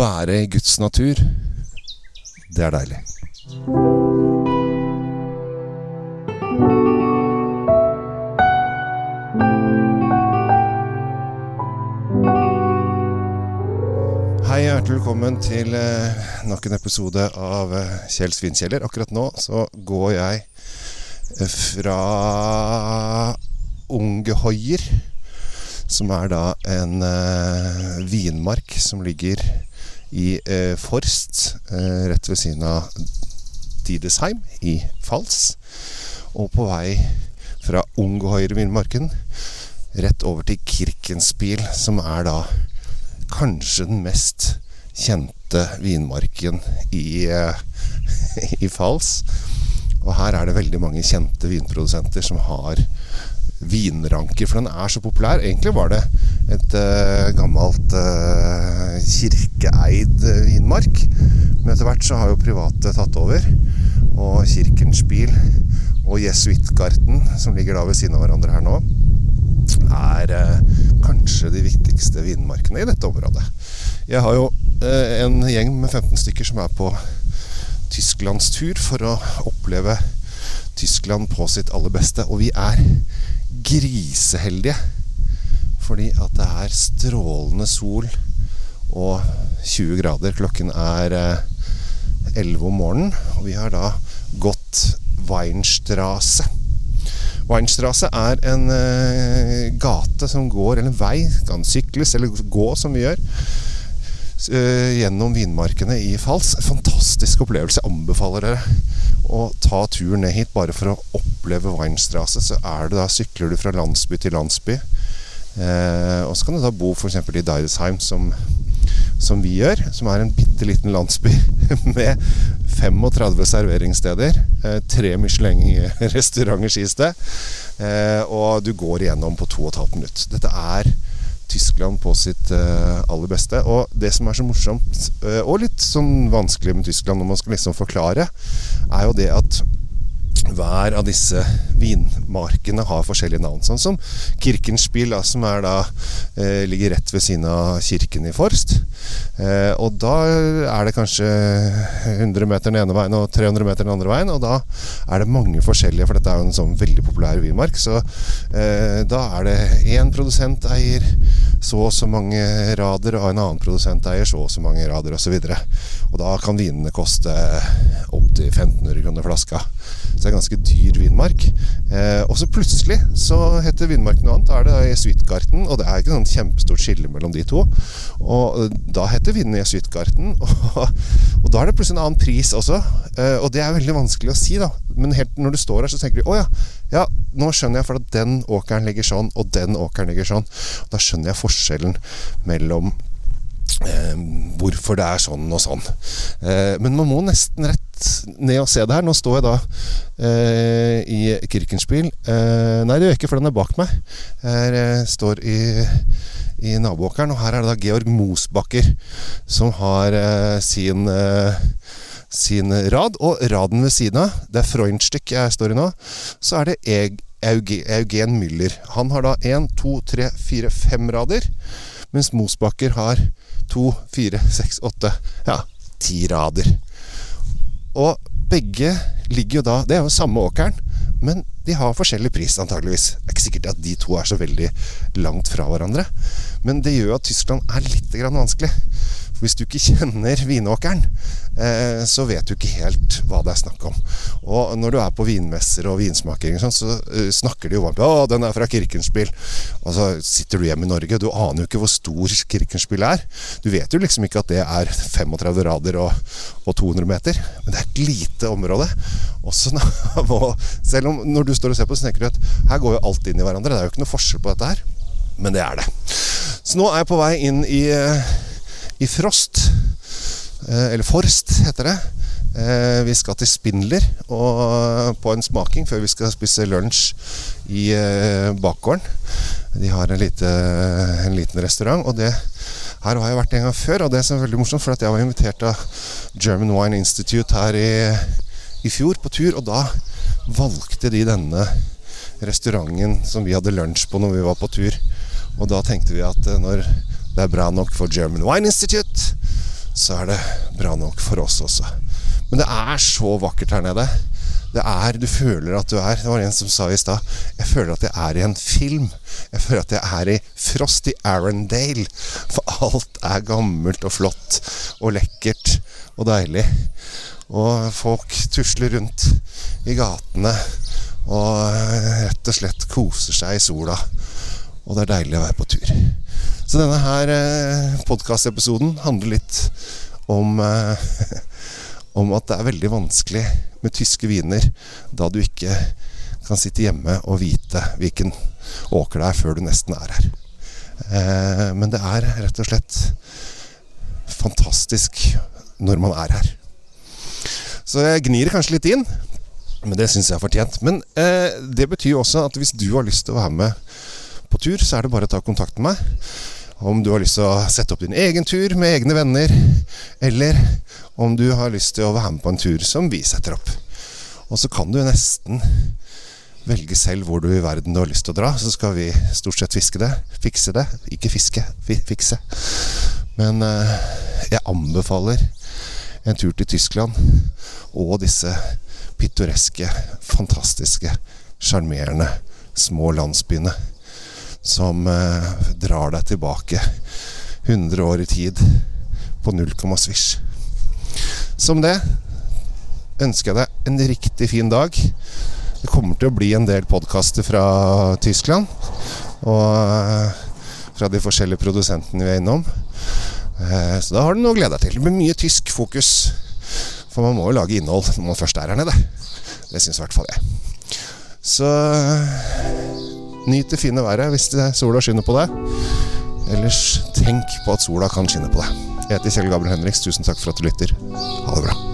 være i Guds natur, det er deilig. Hei, hjertelig velkommen til eh, nok en episode av eh, Kjell Svinkjeller. Akkurat nå så går jeg eh, fra Ungehoier, som er da en eh, vinmark som ligger i eh, Forst, eh, rett ved siden av Didesheim i Fals. Og på vei fra Ungehoier vinmarken rett over til Kirkenspiel, som er da kanskje den mest kjente vinmarken i, eh, i Fals. Og her er det veldig mange kjente vinprodusenter som har vinranker, for den er så populær. Egentlig var det et uh, gammelt uh, kirkeeid vinmark, men etter hvert så har jo private tatt over. Og Kirkens Bil og Jesuittgarten, som ligger da ved siden av hverandre her nå, er uh, kanskje de viktigste vinmarkene i dette området. Jeg har jo eh, en gjeng med 15 stykker som er på tysklandstur for å oppleve Tyskland på sitt aller beste. Og vi er griseheldige fordi at det er strålende sol og 20 grader. Klokken er eh, 11 om morgenen, og vi har da gått Weinstrasse. Weinstrasse er en eh, gate som går, eller en vei, kan sykles eller gå som vi gjør, eh, gjennom vinmarkene i Fals. Fantastisk opplevelse. Jeg anbefaler dere å ta turen ned hit bare for å oppleve Weinstrasse. Så er det da, sykler du fra landsby til landsby. Eh, og så kan du da bo f.eks. i Deidesheim, som, som vi gjør. Som er en bitte liten landsby med 35 serveringssteder. Eh, tre Michelin-restauranter, sies det. Eh, og du går igjennom på to og et halvt minutt. Dette er Tyskland på sitt eh, aller beste. Og det som er så morsomt, eh, og litt sånn vanskelig med Tyskland når man skal liksom forklare, er jo det at hver av disse vinmarkene har forskjellige navn. Sånn som Kirkenspiel, da, som da, eh, ligger rett ved siden av kirken i Forst. Eh, og da er det kanskje 100 meter den ene veien og 300 meter den andre veien. Og da er det mange forskjellige, for dette er jo en sånn veldig populær vinmark. Så eh, da er det én produsent eier så og så mange rader, og en annen produsent eier så og så mange rader, osv. Og, så og da kan vinene koste opptil 1500 kroner flaska. Så det er ganske dyr vinmark. Eh, og så plutselig så heter vinmarken noe annet. Da er det Jesuittgarten, og det er ikke sånn kjempestort skille mellom de to. Og eh, da heter vinene Jesuittgarten, og, og da er det plutselig en annen pris også. Eh, og det er veldig vanskelig å si, da. Men helt når du står her, så tenker du å ja, ja, nå skjønner jeg for at den åkeren ligger sånn, og den åkeren ligger sånn. Da skjønner jeg forskjellen mellom eh, hvorfor det er sånn og sånn. Eh, men man må nesten rett ned og se det her. Nå står jeg da eh, i Kirkenspiel. Eh, nei, det gjør jeg ikke, for den er bak meg. Jeg eh, står i, i naboåkeren, og her er det da Georg Mosbakker som har eh, sin eh, sin rad, og raden ved siden av, det er Freundstück jeg står i nå, så er det Eugen Müller. Han har da én, to, tre, fire, fem rader, mens Mosbakker har to, fire, seks, åtte, ja, ti rader. Og begge ligger jo da Det er jo samme åkeren, men de har forskjellig pris, antageligvis. Det er ikke sikkert at de to er så veldig langt fra hverandre. Men det gjør jo at Tyskland er litt vanskelig. Hvis du ikke kjenner vinåkeren, eh, så vet du ikke helt hva det er snakk om. Og når du er på vinmesser og vinsmaking, sånn, så eh, snakker de jo varmt Å, den er fra Kirkenspiel. Og så sitter du hjemme i Norge, du aner jo ikke hvor stor Kirkenspiel er. Du vet jo liksom ikke at det er 35 rader og, og 200 meter. Men det er et lite område. Når, og selv om når du står og ser på, så tenker du at her går jo alt inn i hverandre. Det er jo ikke noe forskjell på dette her. Men det er det. Så nå er jeg på vei inn i, eh, i Frost. Eh, Eller Forst, heter det. Eh, Vi skal til Spindler på en smaking før vi skal spise lunsj i eh, bakgården. De har en, lite, en liten restaurant, og det her har jeg vært en gang før. Og det som er veldig morsomt, for at jeg var invitert av German Wine Institute her i, i fjor på tur, og da valgte de denne restauranten som vi hadde lunsj på når vi var på tur. Og da tenkte vi at når det er bra nok for German Wine Institute, så er det bra nok for oss også. Men det er så vakkert her nede. Det er, Du føler at du er Det var en som sa i stad Jeg føler at jeg er i en film. Jeg føler at jeg er i Frost i Arendale. For alt er gammelt og flott og lekkert og deilig. Og folk tusler rundt i gatene og rett og slett koser seg i sola. Og det er deilig å være på tur. Så denne her eh, podkastepisoden handler litt om eh, om at det er veldig vanskelig med tyske viner da du ikke kan sitte hjemme og vite hvilken åker det er før du nesten er her. Eh, men det er rett og slett fantastisk når man er her. Så jeg gnir kanskje litt inn, men det syns jeg er fortjent. Men eh, det betyr også at hvis du har lyst til å være med på tur, så er det bare å ta kontakt med meg. Om du har lyst til å sette opp din egen tur med egne venner, eller om du har lyst til å være med på en tur som vi setter opp. Og så kan du nesten velge selv hvor du i verden du har lyst til å dra. Så skal vi stort sett fiske det. Fikse det. Ikke fiske, fikse. Men eh, jeg anbefaler en tur til Tyskland og disse pittoreske, fantastiske, sjarmerende små landsbyene som eh, drar deg tilbake 100 år i tid på null komma svisj. Som det ønsker jeg deg en riktig fin dag. Det kommer til å bli en del podkaster fra Tyskland. Og eh, fra de forskjellige produsentene vi er innom. Eh, så da har du noe å glede deg til. Det blir mye tysk fokus. For man må jo lage innhold når man først er her nede. Det syns i hvert fall jeg. Så Nyt det fine været hvis sola skinner på deg. Ellers tenk på at sola kan skinne på deg. Jeg heter Kjell Gabriel Henriks. Tusen takk for at du lytter. Ha det bra.